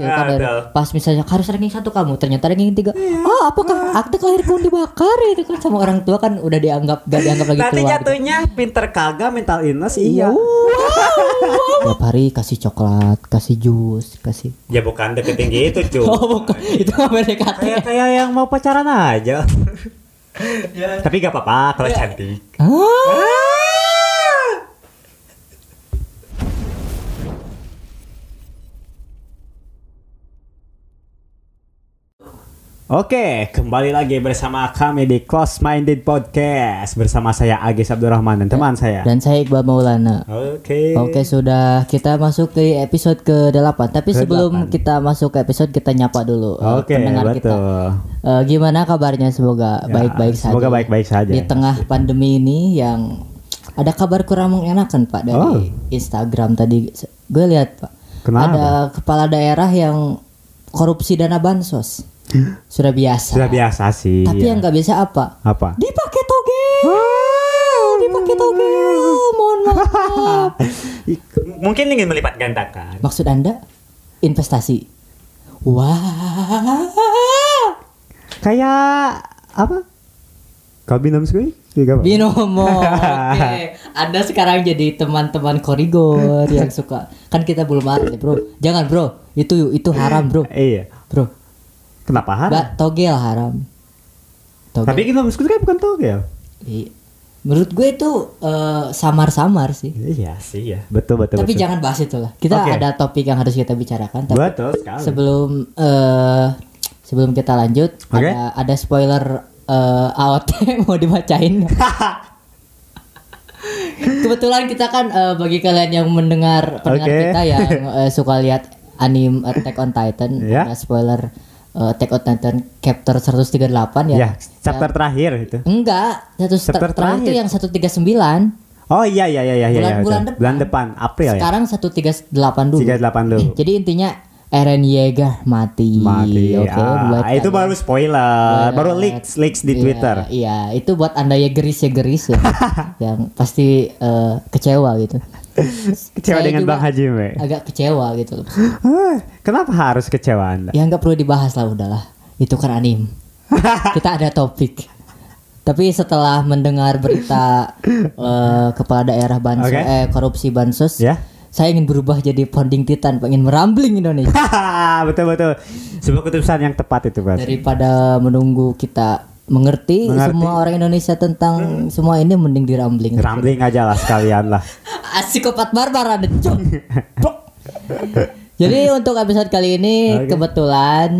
Ya, Ah, kan pas misalnya harus ranking satu kamu ternyata ranking tiga. Oh apakah akte kelahiranku dibakar? Itu kan sama orang tua kan udah dianggap gak dianggap lagi Nanti keluar jatuhnya pinter kagak mental illness iya. tiap hari kasih coklat kasih jus kasih Ya bukan deketin gitu cuy. oh bukan. Itu PDKT Kayak kayak yang mau pacaran aja. Tapi gak apa-apa kalau cantik. Ah. Oke, kembali lagi bersama kami di Close Minded Podcast bersama saya Agis Abdurrahman dan teman saya. dan saya Iqbal Maulana Oke. Oke sudah kita masuk ke episode ke-8 Tapi Ke-8. sebelum kita masuk ke episode kita nyapa dulu uh, Oke, pendengar kita betul. Eh, Gimana kabarnya semoga Ya, baik-baik saja semoga baik-baik saja. Di tengah pandemi ini yang ada kabar kurang mengenakan Pak dari Oh. Instagram tadi Gue lihat Pak Kenapa? Ada kepala daerah yang korupsi dana bansos Sudah biasa Sudah biasa sih. Tapi ya. yang nggak biasa apa? apa? Dipakai togel Dipakai togel Mohon maaf Mungkin ingin melipat gandakan. Maksud Anda investasi? Wah. Kayak apa? Kau binum sekali? Tiga apa? Binomo. Oke. Anda sekarang jadi teman-teman korigor yang suka. Kan kita belum ada, Bro. Jangan, Bro. Itu itu haram, Bro. Iya. Bro. Kenapa haram? Mbak togel haram. Togel. Tapi kita kan bukan togel. Iya. Menurut gue itu eh, samar-samar sih. Iya sih ya. Betul betul. Tapi betul. jangan bahas itu lah. Kita Oke. ada topik yang harus kita bicarakan. Tapi Betul sekali. sebelum eh sebelum kita lanjut Oke. ada ada spoiler eh AOT mau dibacain kebetulan kita kan eh, bagi kalian yang mendengar pendengar Oke. kita yang eh, suka lihat anime Attack on Titan Ya. ada spoiler eh, Attack on Titan chapter 138 ya, ya, chapter terakhir itu. enggak satu Chapter terakhir itu yang 139 Oh iya iya iya iya Bulan- iya. bulan depan. bulan depan April ya. sekarang 138 dulu 38 dulu. jadi intinya Eren Yeager mati Mati. oke Ah, buat itu kalian. baru spoiler, baru leaks leaks di Iya, Twitter. Iya, itu buat anda ya geris ya ya, yang pasti eh, kecewa gitu. Kecewa Saya dengan Bang Haji we. Agak kecewa gitu loh. Kenapa harus kecewa Anda? Ya nggak perlu dibahas lah udahlah. Itu kan anim. Kita ada topik. Tapi setelah mendengar berita eh, kepala daerah bansos Oke. eh korupsi bansos, Ya. saya ingin berubah jadi founding titan, pengen merambling Indonesia betul betul. Sebuah keputusan yang tepat itu, Mas. daripada menunggu kita mengerti, Mengerti. semua orang Indonesia tentang semua ini mending dirambling. Rambling aja lah sekalian lah. Ah, psikopat barbar ada. Jadi untuk episode kali ini Oke. kebetulan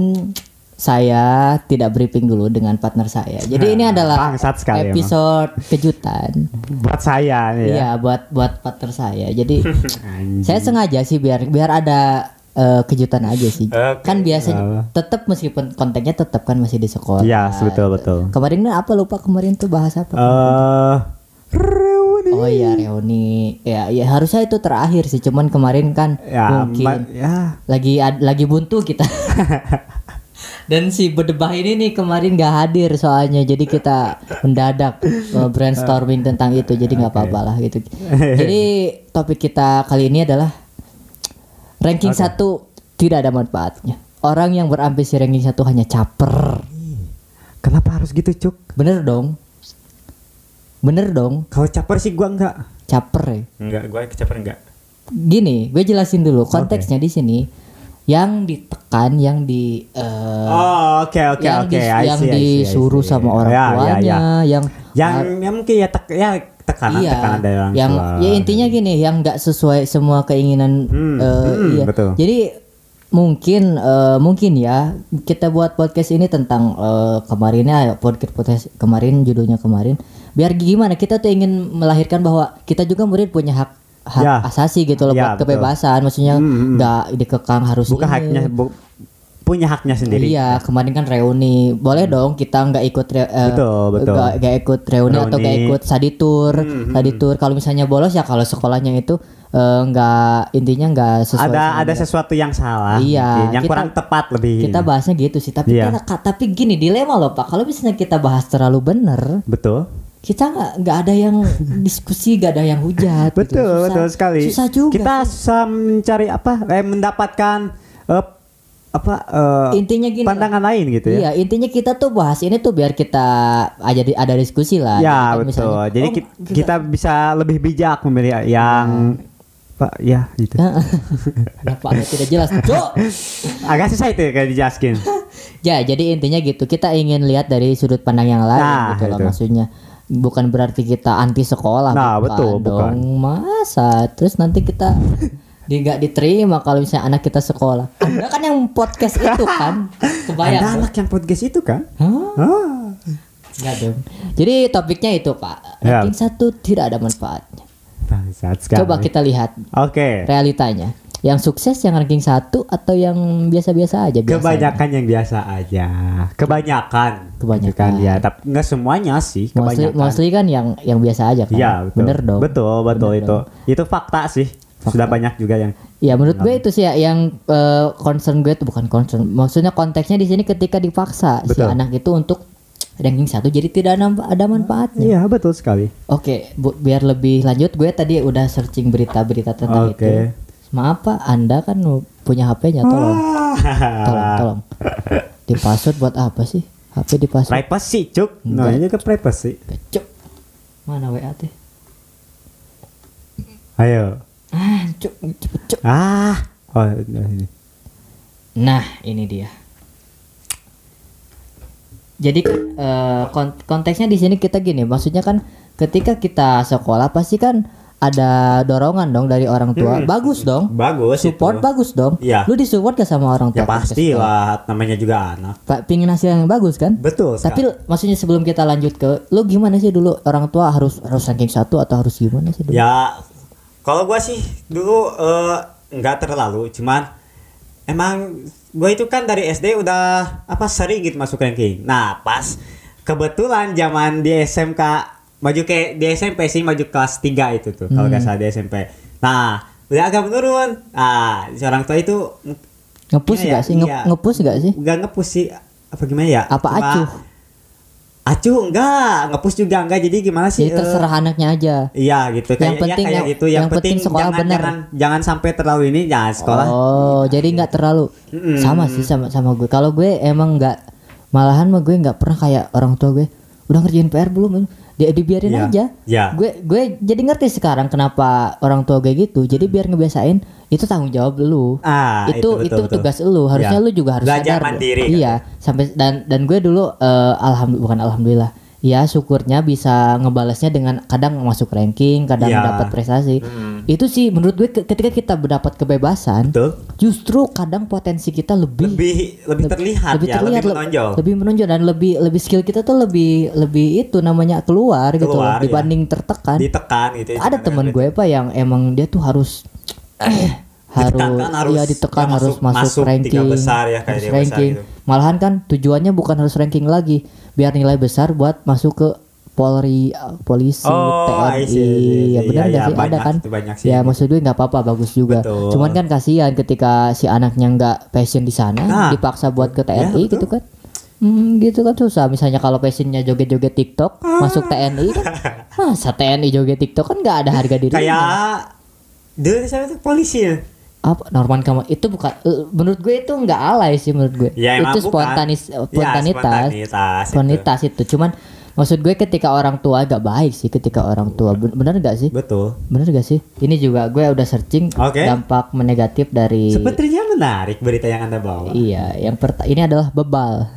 saya tidak briefing dulu dengan partner saya. Jadi ini Nah, adalah sekali emang. episode kejutan. Buat saya ya. Iya, buat buat partner saya. Jadi saya sengaja sih biar biar ada eh, kejutan aja sih. Oke. Kan biasanya tetap meskipun kontennya tetap kan masih di sekolah. Iya, betul betul. Kemarin apa lupa kemarin tuh bahas apa? Eh reuni. Oh iya reuni. Ya, ya harusnya itu terakhir sih. Cuman kemarin kan Ya, mungkin ya. lagi ad- lagi buntu kita. Dan si berdebah ini nih kemarin gak hadir soalnya jadi kita mendadak uh, brainstorming tentang itu jadi nggak apa-apa lah gitu. Jadi topik kita kali ini adalah ranking satu tidak ada manfaatnya. Orang yang berambisi ranking satu hanya caper. Kenapa harus gitu, Cuk? Bener dong. Bener dong, Kalau caper sih gua enggak. caper ya. Enggak, gua kecaper enggak. gini, gue jelasin dulu konteksnya di sini. Yang ditekan, yang di eh, Oh, oke oke yang, oke. di- I yang see, I see, I disuruh see. sama orang Ya, ya, tuanya, ya. yang Yang yang mungkin ya tek ya tekanan iya, tekanan dari orang yang tua. ya intinya gini, yang nggak sesuai semua keinginan. Hmm, eh, hmm, iya. betul. Jadi mungkin eh, mungkin ya kita buat podcast ini tentang eh, kemarinnya podcast podcast kemarin judulnya kemarin. Biar gimana kita tuh ingin melahirkan bahwa kita juga murid punya hak hak Ya. asasi gitu loh Ya, buat betul. kebebasan maksudnya Hmm, hmm. nggak dikekang harus bukan ini. haknya bu- punya haknya sendiri. Iya, kemarin kan reuni. Boleh dong kita nggak ikut re- eh, Betul, betul. nggak nggak ikut reuni, atau nggak Reuni. ikut study tour. Hmm, Study tour kalau misalnya bolos ya kalau sekolahnya itu eh, nggak intinya nggak sesuai Ada ada sesuatu yang salah. Iya, mungkin, yang kita- kurang tepat lebih. kita bahasnya gitu sih. Tapi Iya. ka- tapi gini dilema loh Pak. Kalau misalnya kita bahas terlalu bener, betul. kita nggak nggak ada yang diskusi, nggak ada yang hujat. gitu. Betul, Susah- betul sekali. Susah juga. Kita susah mencari apa? Eh mendapatkan eh, apa eh, Intinya gini lah. pandangan lain gitu ya. Iya, intinya kita tuh bahas ini tuh biar kita aja di- ada diskusi lah. Ya Jadi kan betul. misalnya, Jadi oh, ki- kita bisa lebih bijak memilih yang Pak ya gitu. Kenapa agak tidak jelas? Cok. Agak susah itu ya kayak dijelaskin. Ya, jadi intinya gitu. Kita ingin lihat dari sudut pandang yang lain Nah, gitu loh itu. maksudnya. Bukan berarti kita anti sekolah Nah, bukan betul, bukan. dong. Masa terus nanti kita di nggak diterima kalau misalnya anak kita sekolah. Anda kan yang podcast itu kan. Kebayang. Dong? anak yang podcast itu kan? Hah? Ah. Nggak dong. Jadi topiknya itu, Pak. Ya. Ranking satu tidak ada manfaatnya. Bangsat sekali. Coba kita lihat Oke. realitanya. Yang sukses yang ranking satu atau yang biasa-biasa aja biasanya? Kebanyakan yang biasa aja. Kebanyakan. Kebanyakan. Kan ya, tapi nggak semuanya sih. Mostly, Kebanyakan. mostly kan yang yang biasa aja kan. Iya betul. Bener dong. Betul betul Bener itu. Itu fakta sih. Sudah banyak juga yang. Ya menurut gue itu sih ya yang eh, concern gue itu bukan concern. Maksudnya konteksnya di sini ketika dipaksa si Betul. anak itu untuk ranking satu jadi tidak ada, ada manfaatnya. Iya betul sekali. Oke, bu, biar lebih lanjut gue tadi udah searching berita-berita tentang Oke. itu. Maaf Pak, Anda kan punya HP-nya tolong. Tolong, tolong. Di password buat apa sih? HP di password. Privacy cuk. Nah ini ke privacy. Cuk. Mana WA teh? Ayo. Ah, cuk, cepet cuk. Ah. Oh ini. Nah, ini dia. Jadi kan kon- konteksnya di sini kita gini, maksudnya kan ketika kita sekolah pasti kan ada dorongan dong dari orang tua. Bagus dong. Bagus Support itu. bagus dong. Iya. Lu disupport gak sama orang tua? Ya pasti lah. Namanya juga anak. Pak pingin hasil yang bagus kan? Betul. Tapi maksudnya sebelum kita lanjut ke lu gimana sih dulu orang tua harus harus ranking satu atau harus gimana sih dulu? Ya, kalau gua sih dulu eh, nggak terlalu, cuman emang gua itu kan dari SD udah apa sering gitu masuk ranking. Nah, pas kebetulan zaman di SMK maju ke di SMP sih maju kelas 3 itu tuh kalau nggak salah di SMP. Nah, udah agak menurun. Nah, si orang tua itu Ngepus gak sih? Iya. Ngepus gak sih? nggak ngepus sih apa gimana ya? Apa Cuma- acuh? Acuh enggak, ngepus juga enggak. Jadi gimana sih? Jadi terserah anaknya aja. Iya gitu Yang kayak ya, penting kayak yang- gitu yang, yang penting sekolah jangan, bener. jangan jangan sampai terlalu ini jangan sekolah Oh, jadi nggak terlalu Mm-mm. sama sih sama sama gue. Kalau gue emang nggak malahan mah gue nggak pernah kayak orang tua gue udah ngerjain PR belum? Dia dibiarin Iya, aja. iya. Gue gue jadi ngerti sekarang kenapa orang tua gue gitu. Jadi biar ngebiasain itu tanggung jawab lu. ah itu itu, betul, betul. tugas lu. Harusnya Iya. lu juga harus Belajar sadar. mandiri, Iya, sampai dan dan gue dulu eh, alhamdulillah bukan alhamdulillah. Ya syukurnya bisa ngebalasnya dengan kadang masuk ranking, kadang Iya. dapat prestasi. Hmm. Itu sih menurut gue ke- ketika kita mendapat kebebasan, betul justru kadang potensi kita lebih lebih lebih terlihat lebih ya terlihat, lebih le- menonjol lebih menonjol dan lebih lebih skill kita tuh lebih lebih itu namanya keluar, gitu loh, Keluar, ya. dibanding tertekan. ditekan gitu Ada teman gue pak yang emang dia tuh harus harus Ditekankan, harus- iya ditekan ya, harus masuk- masuk, tiga ranking besar ya, kayak besar ranking gitu. malahan kan tujuannya bukan harus ranking lagi biar nilai besar buat masuk ke Polri polisi Oh, TNI see, see, ya benar Iya, nggak iya, sih ada kan banyak sih ya maksud gue nggak apa-apa bagus juga Betul. cuman kan kasihan ketika si anaknya nggak passion di sana Nah. dipaksa buat ke TNI betul. gitu kan Hmm, gitu kan susah. Misalnya kalau passionnya joget-joget TikTok, masuk TNI kan, masa TNI joget TikTok kan nggak ada harga diri. kayak dulu saya tuh polisi ya? Apa Norman kamu itu bukan eh, menurut gue itu nggak alay sih menurut gue. Ya, itu bukan. spontanis Ya, spontanitas. spontanitas itu. spontanitas itu. cuman maksud gue ketika orang tua agak baik sih ketika orang tua. Ben- bener gak sih? Betul. Bener gak sih? Ini juga gue udah searching Oke. dampak negatif dari sepertinya menarik berita yang anda bawa. Iya yang pertama ini adalah bebal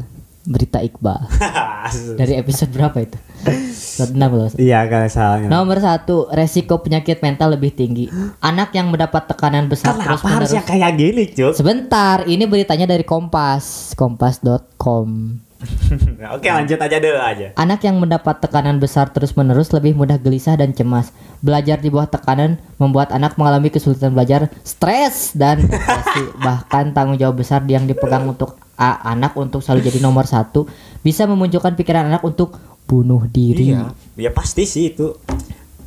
berita Iqbal dari episode berapa itu episode 6 loh iya kan salahnya Nomor satu, resiko penyakit mental lebih tinggi. Anak yang mendapat tekanan besar terus kenapa harus menerus. yang kayak gini cuk Sebentar, ini beritanya dari Kompas, kompas.com. oke lanjut aja dulu aja Anak yang mendapat tekanan besar terus-menerus lebih mudah gelisah dan cemas. Belajar di bawah tekanan membuat anak mengalami kesulitan belajar, stres dan depresi. Bahkan tanggung jawab besar yang dipegang untuk a- anak untuk selalu jadi nomor satu bisa memunculkan pikiran anak untuk bunuh diri. Iya, ya pasti sih itu.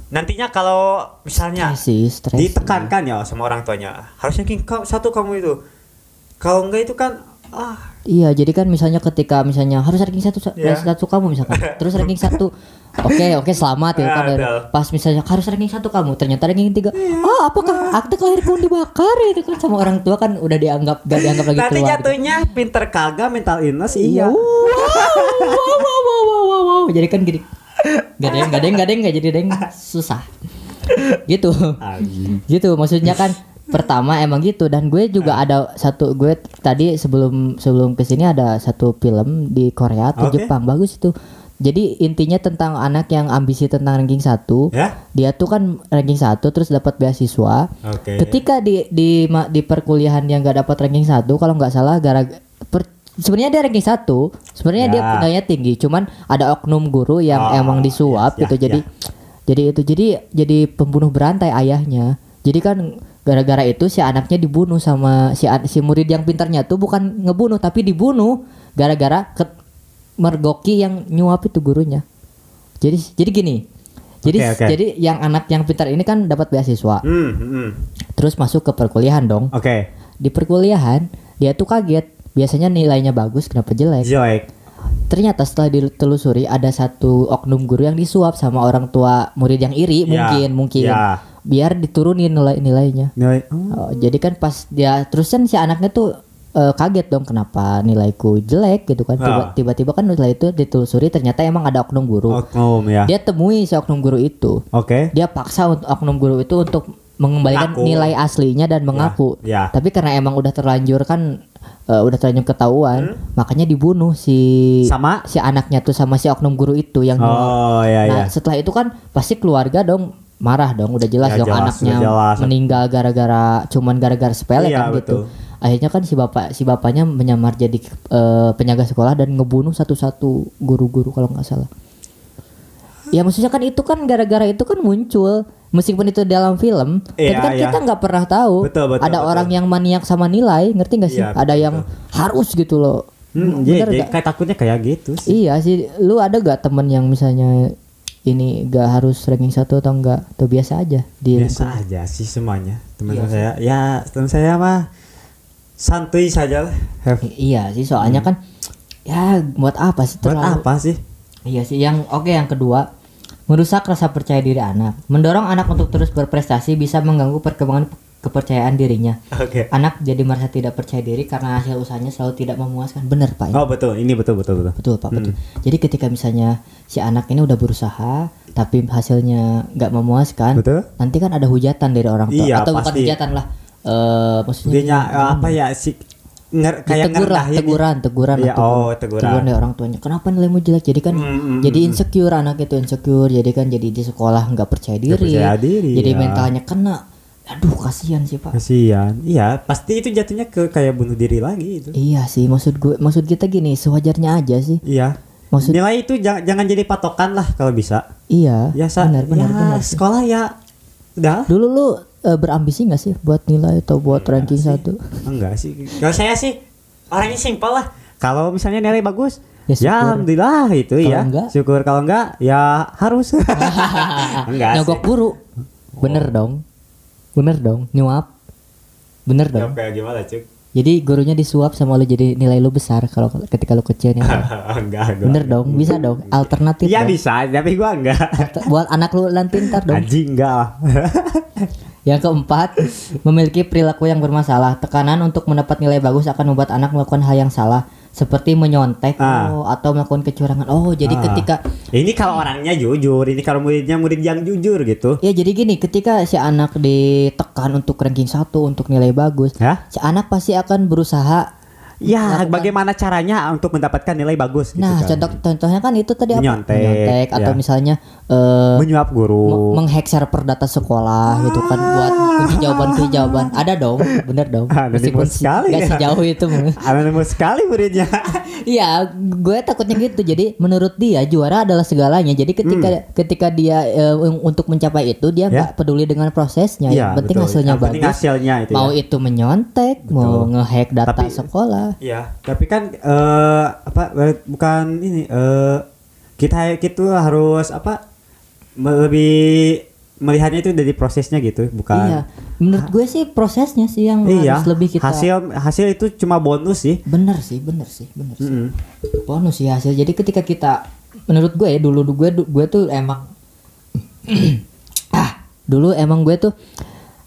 Nantinya kalau misalnya Stres sih, stres. ditekankan ya sama orang tuanya, harusnya ranking ka- satu kamu itu. Kalau enggak itu kan ah Iya, jadi kan misalnya ketika misalnya harus ranking satu Iya. ranking satu kamu misalkan, terus ranking satu, oke oke selamat ya Ya, kan. betul. Pas misalnya harus ranking satu kamu, ternyata ranking tiga, oh apakah akte kelahiranmu dibakar itu kan sama orang tua kan udah dianggap gak dianggap lagi nanti keluarga. jatuhnya pinter kagak mental illness Iya, iya wow, wow, wow, wow, wow, wow, wow. Jadi kan gini, yang gak yang gak jadi yang susah, gitu, gitu maksudnya kan pertama emang gitu dan gue juga ada satu gue tadi sebelum sebelum ke sini ada satu film di Korea atau Oke. Jepang bagus itu. Jadi intinya tentang anak yang ambisi tentang ranking satu ya. dia tuh kan ranking satu terus dapat beasiswa. Oke. Ketika di di di perkuliahan yang nggak dapat ranking satu kalau nggak salah gara per- sebenarnya dia ranking satu sebenarnya dia Ya. nilainya tinggi cuman ada oknum guru yang Oh, emang disuap ya, gitu. Ya, jadi jadi itu jadi jadi pembunuh berantai ayahnya. Jadi kan gara-gara itu si anaknya dibunuh sama si si murid yang pintarnya tuh bukan ngebunuh tapi dibunuh gara-gara mergoki yang nyuap itu gurunya. Jadi jadi gini jadi Oke, oke. jadi yang anak yang pintar ini kan dapat beasiswa. Hmm, hmm. terus masuk ke perkuliahan dong. Oke. Di perkuliahan dia tuh kaget. Biasanya nilainya bagus kenapa jelek? Jelek. Ternyata setelah ditelusuri ada satu oknum guru yang disuap sama orang tua murid yang iri Ya, mungkin mungkin. ya. Biar diturunin nilai nilainya nilai oh, Oh, jadi kan pas dia terus kan si anaknya tuh eh, kaget dong kenapa nilaiku jelek gitu kan Ah. tiba-tiba kan nilai itu ditelusuri ternyata emang ada oknum guru oknum ya dia temui si oknum guru itu oke dia paksa untuk oknum guru itu untuk mengembalikan Ngaku. nilai aslinya dan mengaku. ya. Tapi karena emang udah terlanjur kan eh, udah terlanjur ketahuan, makanya dibunuh si Hmm. Sama? si anaknya tuh sama si oknum guru itu yang oh ya Nah, ya setelah itu kan pasti keluarga dong marah dong, udah jelas Ya, dong jelas, anaknya jelas. meninggal gara-gara cuman gara-gara sepele Iya, kan gitu. betul. Akhirnya kan si bapak si bapaknya menyamar jadi eh, penjaga sekolah dan ngebunuh satu-satu guru-guru kalau nggak salah. Ya maksudnya kan itu kan gara-gara itu kan muncul meskipun itu dalam film, tapi Iya, kan iya. kita nggak pernah tahu Betul, betul, ada betul. orang yang maniak sama nilai, ngerti nggak sih? Iya, ada betul, yang harus gitu loh. Hmm, Bener jadi nggak? kayak takutnya kayak gitu sih. Iya sih, lu ada gak temen yang misalnya ini gak harus ranking satu atau enggak? Atau biasa aja di Biasa aja sih semuanya. Teman Iya saya, ya teman saya mah santuy saja lah. I- Iya sih, soalnya kan ya buat apa sih Buat terlalu? apa sih? Iya sih, yang oke yang kedua merusak rasa percaya diri anak, mendorong anak untuk terus berprestasi bisa mengganggu perkembangan kepercayaan dirinya. Oke. Anak jadi merasa tidak percaya diri karena hasil usahanya selalu tidak memuaskan. Bener pak? ini? Oh betul, ini betul betul betul. Betul pak, betul. Jadi ketika misalnya si anak ini udah berusaha tapi hasilnya nggak memuaskan, Betul. nanti kan ada hujatan dari orang tua Iya, atau bukan pasti. hujatan lah, eh maksudnya Dia apa ya sih nger, kayak lah, ngerendahin. teguran, teguran, Iya, lah, oh, teguran. dari orang tuanya. Kenapa nilaimu jelek? Jadi kan, Mm, mm, jadi insecure anak itu insecure. Jadi kan jadi di sekolah nggak percaya diri. percaya diri, jadi ya. mentalnya kena. Aduh kasihan sih pak. Kasihan. Iya, pasti itu jatuhnya ke kayak bunuh diri lagi itu. Iya sih, maksud gue, maksud kita gini, sewajarnya aja sih. Iya. Maksud, Nilai itu jangan, jangan jadi patokan lah kalau bisa. iya, Ya, sa- benar, benar, ya, benar. sih. Sekolah ya udah. Dulu lu eh, berambisi nggak sih buat nilai atau buat ranking satu? Enggak sih. Kalau saya sih orangnya simpel lah. Kalau misalnya nilai bagus, Ya, ya, alhamdulillah itu Kalau ya. enggak? Syukur kalau enggak ya harus. enggak Nyogok sih. guru. Bener dong. Bener dong, nyuap. Bener dong. Nyogok kayak gimana, Cuk? Jadi gurunya disuap sama lu jadi nilai lu besar kalau ketika lu kecil nih. enggak, enggak. Bener dong, bisa dong. Alternatif Iya bisa, tapi gua enggak. Buat anak lu nanti ntar dong. Anjing enggak. Yang keempat, memiliki perilaku yang bermasalah. Tekanan untuk mendapat nilai bagus akan membuat anak melakukan hal yang salah, seperti menyontek Ah. oh, atau melakukan kecurangan. Oh, jadi Ah. ketika ini kalau orangnya jujur, ini kalau muridnya murid yang jujur gitu. ya jadi gini, ketika si anak ditekan untuk ranking satu untuk nilai bagus, Ya? si anak pasti akan berusaha. Ya, Melakukan- bagaimana caranya untuk mendapatkan nilai bagus gitu Nah, kan. contoh contohnya kan itu tadi apa? Menyontek, atau ya. misalnya eh menyuap guru. me- menghack server data sekolah gitu kan buat kunci jawaban kunci jawaban ada dong bener dong si- sekali nggak ya. sejauh itu Anonimus sekali muridnya. Iya, gue takutnya gitu. Jadi menurut dia juara adalah segalanya. Jadi ketika ketika dia un- untuk mencapai itu dia Hmm. Ya. nggak peduli dengan prosesnya. Iya, yang penting betul. hasilnya Yang penting bagus. hasilnya itu mau ya. itu menyontek, mau ngehack data Tapi- sekolah. Iya, tapi kan eh apa eh, bukan ini eh kita kita harus apa lebih melihatnya itu dari prosesnya gitu, bukan. Iya. Menurut gue sih prosesnya sih yang Iya. harus lebih kita Hasil hasil itu cuma bonus sih. bener sih, bener sih, bener sih. Mm-mm. bonus sih hasil jadi ketika kita menurut gue ya dulu gue gue tuh emang ah dulu emang gue tuh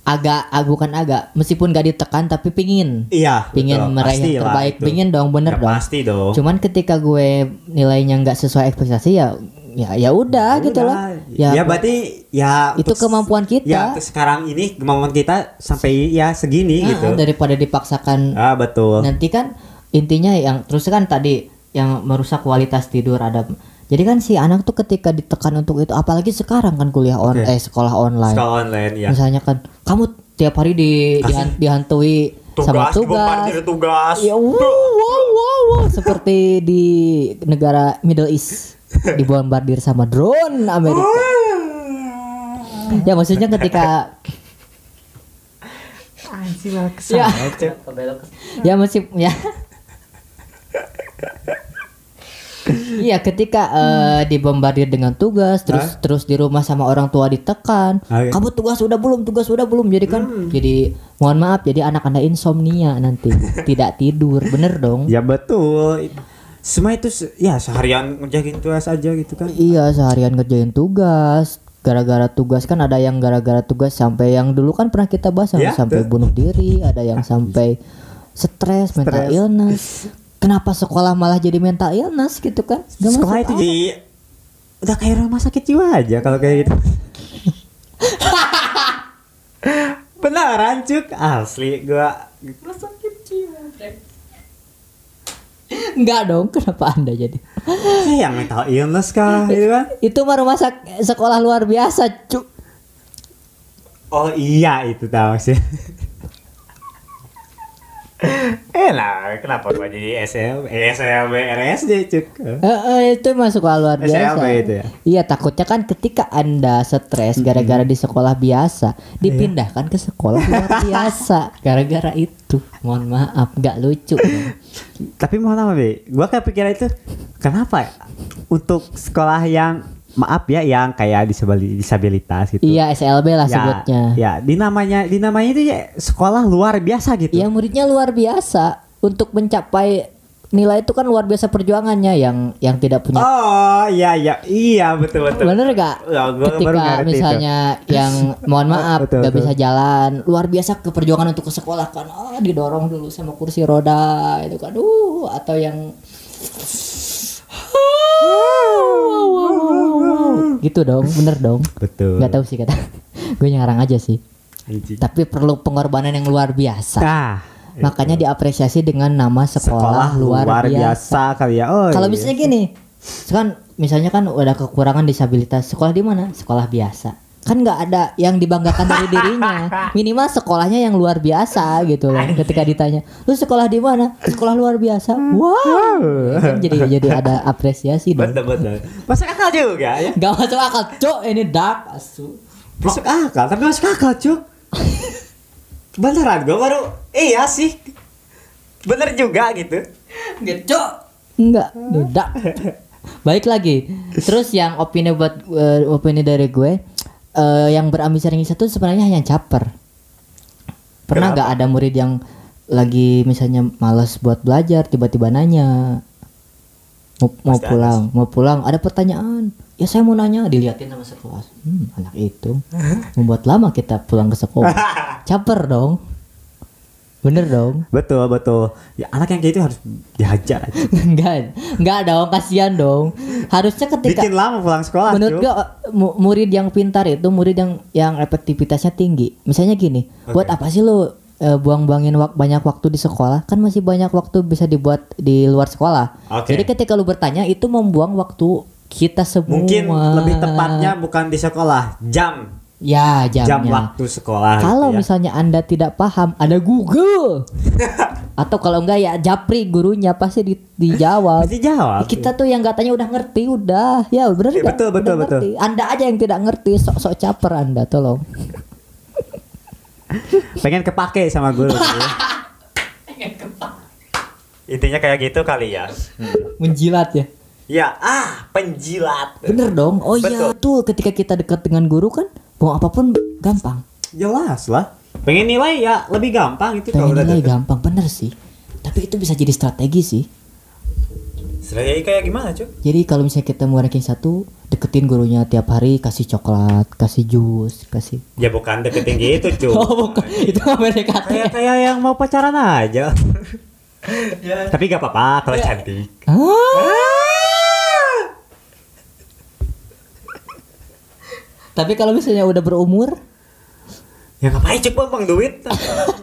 agak ah, bukan agak meskipun gak ditekan tapi pingin Iya. pingin betul. meraih yang terbaik itu. pingin dong bener Ya, dong Pasti dong. cuman ketika gue nilainya nggak sesuai ekspektasi ya ya ya udah gitu loh Ya, ya, berarti ya Itu kemampuan kita. Ya, sekarang ini kemampuan kita sampai ya segini nah, gitu. daripada dipaksakan Ah, betul. nanti kan intinya yang terus kan tadi yang merusak kualitas tidur ada jadi kan si anak tuh ketika ditekan untuk itu apalagi sekarang kan kuliah on Oke. eh sekolah online. Sekolah online ya. misalnya kan kamu tiap hari di dihan- dihantui sama tugas. tugas. ya wow, wow wow wow. Seperti di negara Middle East dibombardir sama drone Amerika. Ya maksudnya ketika ya. Ya masih ya Iya, ketika eh, dibombardir dengan tugas, terus terus di rumah sama orang tua ditekan, Oke. kamu tugas udah belum, tugas udah belum, jadi kan, jadi mohon maaf, jadi anak anda insomnia nanti, tidak tidur, bener dong? Ya betul. Semua itu ya seharian ngerjain tugas aja gitu kan. Iya, seharian ngerjain tugas, gara-gara tugas kan ada yang gara-gara tugas sampai yang dulu kan pernah kita bahas yang Ya, sampai tuh. bunuh diri, ada yang sampai stres, mental illness. Kenapa sekolah malah jadi mental illness gitu kan? Gak Sekolah itu jadi udah kayak rumah sakit jiwa aja kalau kayak gitu. Beneran cuk asli gua Enggak dong, kenapa Anda jadi? yang mental illness kah gitu kan. Itu mah rumah sak sekolah luar biasa, cuk. Oh iya itu tahu sih. Enak, kenapa gua jadi SM, eh, SLB, RSD cuk. Eh, eh, itu sekolah luar biasa. SLB itu ya? Iya, takutnya kan ketika Anda stres gara-gara di sekolah biasa, dipindahkan ke sekolah luar biasa gara-gara itu. Mohon maaf, nggak lucu. Tapi mau apa Be? Gua kepikiran itu kenapa ya? Untuk sekolah yang maaf ya yang kayak disabili- disabilitas gitu. Iya, SLB lah Ya, sebutnya. Ya, di namanya di namanya itu ya sekolah luar biasa gitu. Iya, muridnya luar biasa untuk mencapai nilai itu kan luar biasa perjuangannya yang yang tidak punya Oh, iya iya iya betul betul. Bener gak? Ya, gua baru Ketika ngerti itu. misalnya yang mohon maaf Betul, gak betul. bisa jalan, luar biasa ke perjuangan untuk ke sekolah kan, ah didorong dulu sama kursi roda itu kan, uh atau yang gitu dong, bener dong. Betul. Gak tahu sih kata, gue ngarang aja sih. Anjing. Tapi perlu pengorbanan yang luar biasa. Ah, Makanya diapresiasi dengan nama sekolah, luar, biasa. kali ya. Oh. Kalau iya. misalnya gini, kan misalnya kan udah kekurangan disabilitas, sekolah di mana? Sekolah biasa. Kan nggak ada yang dibanggakan dari dirinya. Minimal sekolahnya yang luar biasa gitu loh. Ketika ditanya, "Lu sekolah di mana?" Sekolah luar biasa. Wow. Kan jadi jadi ada apresiasi dong. betul betul. Masuk akal juga ya. Gak masuk akal, cok. Ini dark asu. Masuk akal, tapi masuk akal, Cuk. Beneran gua baru iya sih. Bener juga gitu. Gecok. Enggak, beda. Baik lagi. Terus yang opini buat eh, opini dari gue eh, yang berambisi ringkis itu sebenarnya hanya caper. Pernah nggak ada murid yang lagi misalnya malas buat belajar tiba-tiba nanya mau, mau Pasti ada pulang, mau pulang ada pertanyaan. Ya saya mau nanya, diliatin sama sekelas. Hmm, anak itu membuat lama kita pulang ke sekolah. Caper dong. Bener dong. Betul betul. Ya anak yang kayak itu harus dihajar. aja. enggak, enggak dong, kasihan dong. Harusnya ketika Bikin lama pulang sekolah. menurut gua mu- murid yang pintar itu murid yang yang efektivitasnya tinggi. Misalnya gini, buat apa sih lu eh, buang-buangin wak- banyak waktu di sekolah? Kan masih banyak waktu bisa dibuat di luar sekolah. Oke. Jadi ketika lu bertanya itu membuang waktu kita semua. Mungkin lebih tepatnya bukan di sekolah, jam ya jamnya. jam waktu sekolah. Kalau gitu ya. misalnya Anda tidak paham, ada Google. Atau kalau enggak ya japri gurunya pasti di, dijawab. Pasti jawab. Kita tuh yang katanya udah ngerti udah. Ya Eh, nggak? betul, betul, Udah betul. ngerti. Anda aja yang tidak ngerti, sok-sok caper Anda tolong. pengen kepake sama guru. gitu ya. Intinya kayak gitu kali ya. Menjilat ya. Ya, ah, penjilat. Bener dong. Oh iya Betul. tuh ketika kita dekat dengan guru kan mau apa pun gampang Jelas lah. Pengen nilai ya lebih gampang itu kalau pengen udah nilai gampang bener sih tapi itu bisa jadi strategi sih Strategi kayak gimana, Cuk? jadi kalau misalnya kita mau ranking satu deketin gurunya tiap hari kasih coklat kasih jus kasih Ya bukan deketin gitu, Cuk. oh bukan itu mah PDKT kayak kayak yang mau pacaran aja. Tapi gak apa-apa kalau cantik. Ah. Tapi kalau misalnya udah berumur Ya ngapain cek bang duit?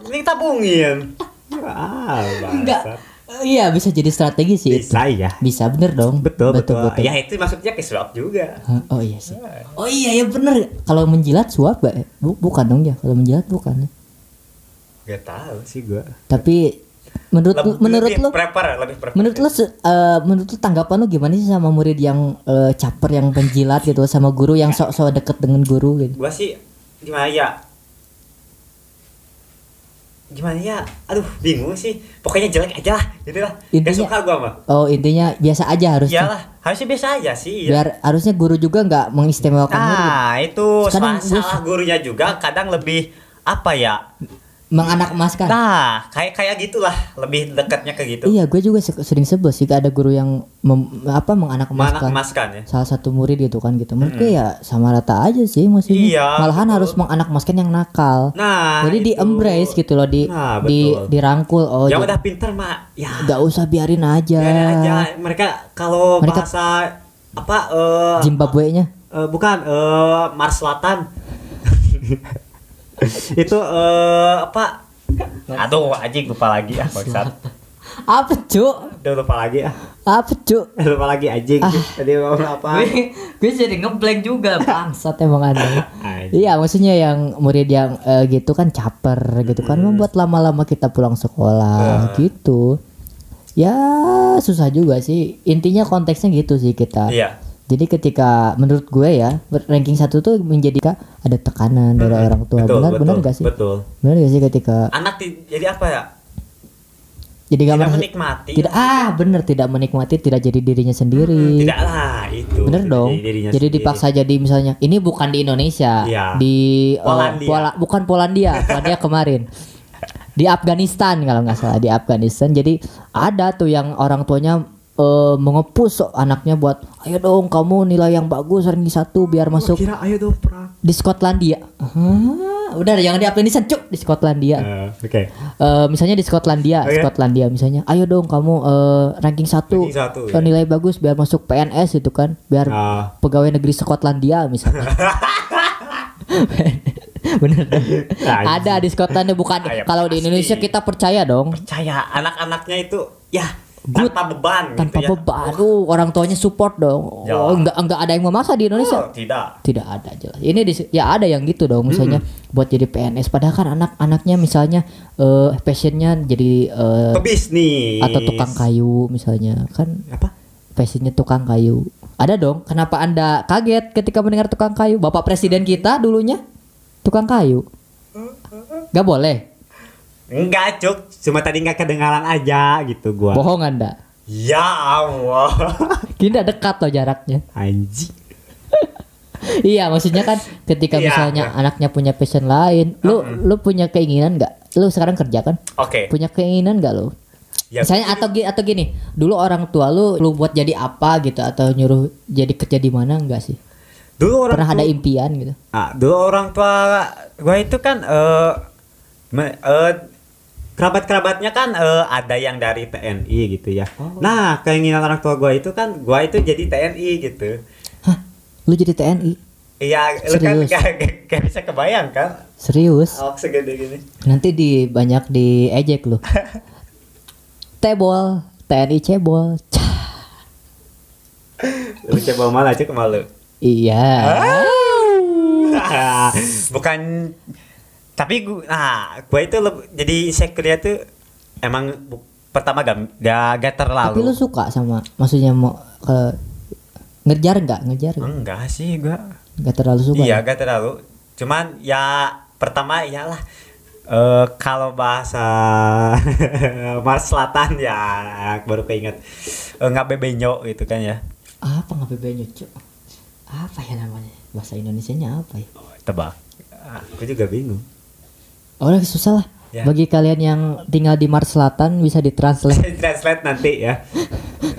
Ini tabungin. Ah, enggak iya bisa jadi strategi sih itu. Bisa ya. bisa bener dong Betul, betul. betul, Ya itu maksudnya ke swap juga. Oh iya sih. Oh iya ya bener. Kalau menjilat ya? Bu- bukan dong ya. Kalau menjilat bukan. Gak tahu sih gua. Tapi menurut Lebih- menurut lebih lu prepare, lebih prepare. menurut lu se- eh, menurut lu tanggapan lu gimana sih sama murid yang eh, caper yang penjilat gitu sama guru yang sok-sok deket dengan guru gitu. gua sih gimana ya? Gimana ya? Aduh, bingung sih. Pokoknya jelek aja lah, gitu lah. Gak Intinya- suka gua mah. Oh intinya biasa aja harusnya. Iyalah, harusnya biasa aja sih. ya. Biar harusnya guru juga nggak mengistimewakan murid. Nah, itu Kadang salah gurunya juga kadang lebih apa ya? Menganak emaskan. Nah, kayak kayak gitulah, lebih dekatnya ke gitu. Iya, gue juga se- sering sebel sih ada guru yang mem- apa menganak emaskan ya? salah satu murid gitu kan gitu. Menurut gue ya sama rata aja sih maksudnya. Iya, Malahan betul. harus menganak emaskan yang nakal. Nah, Jadi di itu. embrace gitu loh, di Nah, di dirangkul. Oh, yang udah pinter mah, ya nggak usah biarin aja. biarin aja. Mereka kalau Mereka- bahasa apa? eh Zimbabwe-nya. eh, bukan eh Mars Selatan. itu eh apa? Aduh, anjing lupa lagi ah bangsat. Apa, Cuk? Udah lupa lagi ah. Apa, Cuk? Lupa lagi anjing. Ah. Tadi ngomong apa? gue, gue jadi ngeblank juga bangsat emang ada. Anjing. Iya maksudnya yang murid yang eh, gitu kan caper gitu kan Hmm. membuat lama-lama kita pulang Ah. sekolah gitu. Ya susah juga sih. Intinya konteksnya gitu sih kita. Iya. Jadi ketika menurut gue ya ranking satu tuh menjadi kak ada tekanan dari orang tua. Betul, benar betul, benar gak sih? Betul. Benar gak sih ketika Anak jadi apa ya? jadi Tidak gambar menikmati. tidak ah bener tidak menikmati tidak jadi dirinya sendiri. Tidak lah itu. Bener dong. jadi Jadi sendiri. dipaksa jadi misalnya ini bukan di Indonesia, Iya. di eh, Polandia. Pola- bukan Polandia, Polandia kemarin. Di Afghanistan kalau nggak salah di Afghanistan. Jadi ada tuh yang orang tuanya eh, mengepus anaknya buat ayo dong kamu nilai yang bagus ranking satu biar masuk Kira ayo dong di Skotlandia. Hah, udah jangan di Afghanistan cuk di Skotlandia. Eh, Oke. Eh, misalnya di Skotlandia, Oke. Skotlandia misalnya, ayo dong kamu eh, ranking satu, Ranking satu, ya. nilai bagus biar masuk PNS itu kan, biar Ah. pegawai negeri Skotlandia misalnya. Bener. Anjing. Ada di Skotlandia bukan Ah, kalau di. Indonesia kita percaya dong. Percaya anak-anaknya itu ya Good. tanpa beban Tanpa gitu ya. beban, aduh orang tuanya support dong. Ya. Oh, enggak enggak ada yang memaksa di Indonesia. Oh, tidak. Tidak ada jelas. Ini di, ya ada yang gitu dong misalnya buat jadi PNS padahal kan anak-anaknya misalnya eh passionnya jadi eh, Pebisnis. atau tukang kayu misalnya kan Apa? passionnya tukang kayu ada dong kenapa anda kaget ketika mendengar tukang kayu bapak presiden kita dulunya tukang kayu Gak boleh Enggak, Cuk. Cuma tadi nggak kedengaran aja gitu gua. bohong anda Ya Allah. tidak dekat loh jaraknya Anjing. iya maksudnya kan ketika Iya, misalnya iya. anaknya punya passion lain lu lu punya keinginan nggak lu sekarang kerja kan Oke. punya keinginan nggak lu Ya, misalnya atau gi- atau gini dulu orang tua lu lu buat jadi apa gitu atau nyuruh jadi kerja di mana enggak sih dulu orang pernah ada tua- impian gitu Ah, dulu orang tua gua itu kan eh me- eh, kerabat-kerabatnya kan eh, ada yang dari TNI gitu ya. Oh. Nah, keinginan orang tua gua itu kan gua itu jadi TNI gitu. hah lu jadi TNI Iya, lu kan gak, gak- gak bisa kebayang kan? serius Awak segede gini. nanti di banyak di ejek lu tebol TNI cebol Cah. Lu coba malah cek malu. iya Bukan tapi gua nah, gua itu leb- jadi insecure tuh emang bu- pertama gak, gak, gak tapi terlalu. lu suka sama maksudnya mau ke ngejar nggak ngejar nggak? Enggak sih gua. nggak terlalu suka Iya, ya? gak terlalu. Cuman ya pertama iyalah eh kalau bahasa Mars Selatan ya baru keinget Eh, nggak bebenyo gitu kan ya. apa nggak bebenyo cuk apa ya namanya bahasa Indonesianya apa ya Tebak. Aku juga bingung. Oh susah lah Ya. bagi kalian yang tinggal di Mars Selatan bisa ditranslate Translate nanti ya.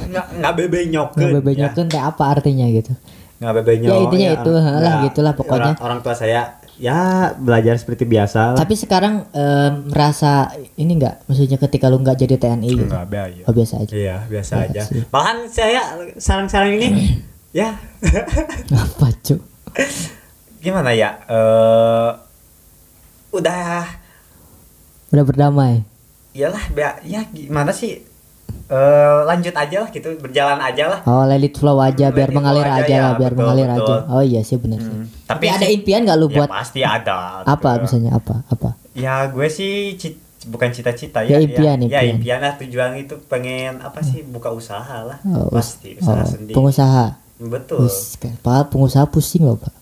Nggak nggak bebenyokeun. nggak bebenyokeun teh apa artinya gitu Nggak bebenyok. Ya, intinya itu, orang- lah, ya, gitulah pokoknya. Orang, orang tua saya ya belajar seperti biasa. lah. tapi sekarang em, merasa ini nggak maksudnya ketika lu nggak jadi TNI gitu Nggak biaya. oh biasa aja Iya biasa Ya, aja. sih. Bahkan saya sarang-sarang ini ya apa cu gimana ya? eh udah udah berdamai iyalah ya gimana sih? eh lanjut aja lah gitu berjalan aja lah. oh let it flow aja biar let it mengalir aja aja ya, lah biar betul, mengalir betul. aja oh iya sih benar sih Hmm, tapi Tapi ada sih- impian nggak lu Ya buat pasti ada. apa gitu. misalnya apa apa Ya gue sih bukan cita-cita Ya, ya. impian, ya, impian. Ya impian lah tujuan itu pengen apa sih buka usaha lah. oh, pasti usaha oh, sendiri. pengusaha Betul. Wis, kan, pak pengusaha pusing loh pak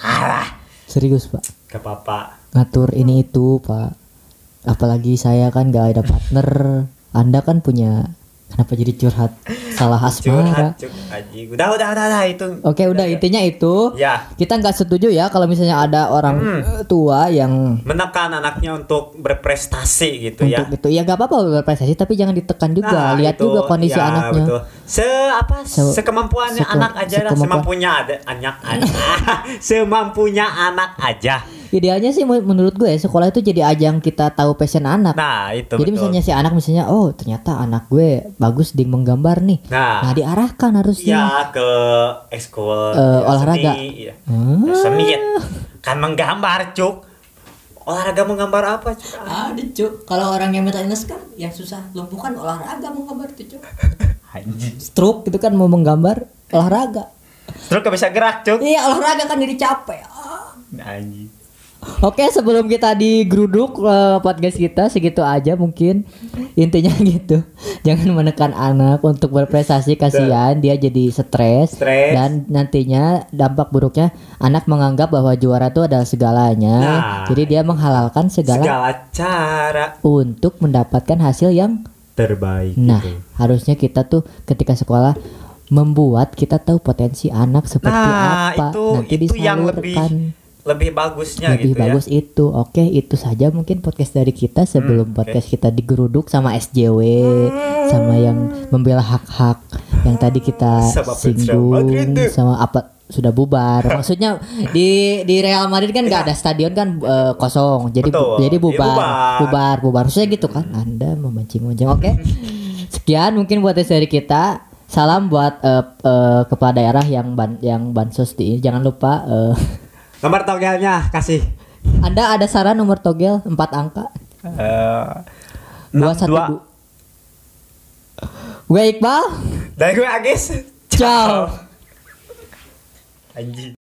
Alah, serius pak gak apa-apa. Ngatur ini itu pak apalagi saya kan gak ada partner anda kan punya kenapa jadi curhat salah asmara Curhat. Udah udah udah, udah itu. oke udah intinya itu Ya, kita nggak setuju ya kalau misalnya ada orang Hmm. tua yang menekan anaknya untuk berprestasi gitu ya. untuk itu ya gak apa-apa berprestasi tapi jangan ditekan juga Nah, lihat itu, juga kondisi ya, anaknya Betul. Se apa Se- sekemampuannya seke- anak aja lah, semampunya ada anak anak. semampunya anak aja. Idealnya sih men- menurut gue sekolah itu jadi ajang kita tahu passion anak Nah, itu jadi betul. misalnya si anak misalnya oh ternyata anak gue bagus di menggambar nih Nah. nah diarahkan harusnya Ya ke ekskul Eh, ya, olahraga. seni, ya. Hmm. seni ya. kan menggambar cuk olahraga menggambar apa cuk ada cuk kalau orang yang mental illness kan yang susah lumpuhkan olahraga menggambar tuh cuk stroke itu kan mau menggambar olahraga terus gak bisa gerak cuk iya olahraga kan jadi capek Ah. anjing Oke sebelum kita digeruduk eh, podcast kita segitu aja mungkin. Intinya gitu. Jangan menekan anak untuk berprestasi kasihan. Dia jadi stres. Dan nantinya dampak buruknya anak menganggap bahwa juara itu adalah segalanya. Nah. jadi dia menghalalkan segala, segala cara. untuk mendapatkan hasil yang terbaik nah gitu. harusnya kita tuh ketika sekolah membuat kita tahu potensi anak seperti nah apa. itu nanti itu yang lebih lebih bagusnya lebih gitu bagus itu. Oke itu saja mungkin podcast dari kita sebelum Hmm, podcast kita digeruduk sama SJW sama yang membela hak-hak yang tadi kita Sama fans Real singgung sama apa sudah bubar. Maksudnya di di Real Madrid kan nggak ada stadion kan eh, kosong. Jadi bu- jadi dia bubar. bubar. bubar bubar. Maksudnya gitu kan? Anda memancing-mancing. Oke. Sekian mungkin buat dari kita. Salam buat eh, eh, kepala daerah yang ban yang bansos di jangan lupa eh, nomor togelnya kasih anda ada saran nomor togel 4 angka? Eh, Dua satu Gue Iqbal. dari gue Agis Ciao. anjing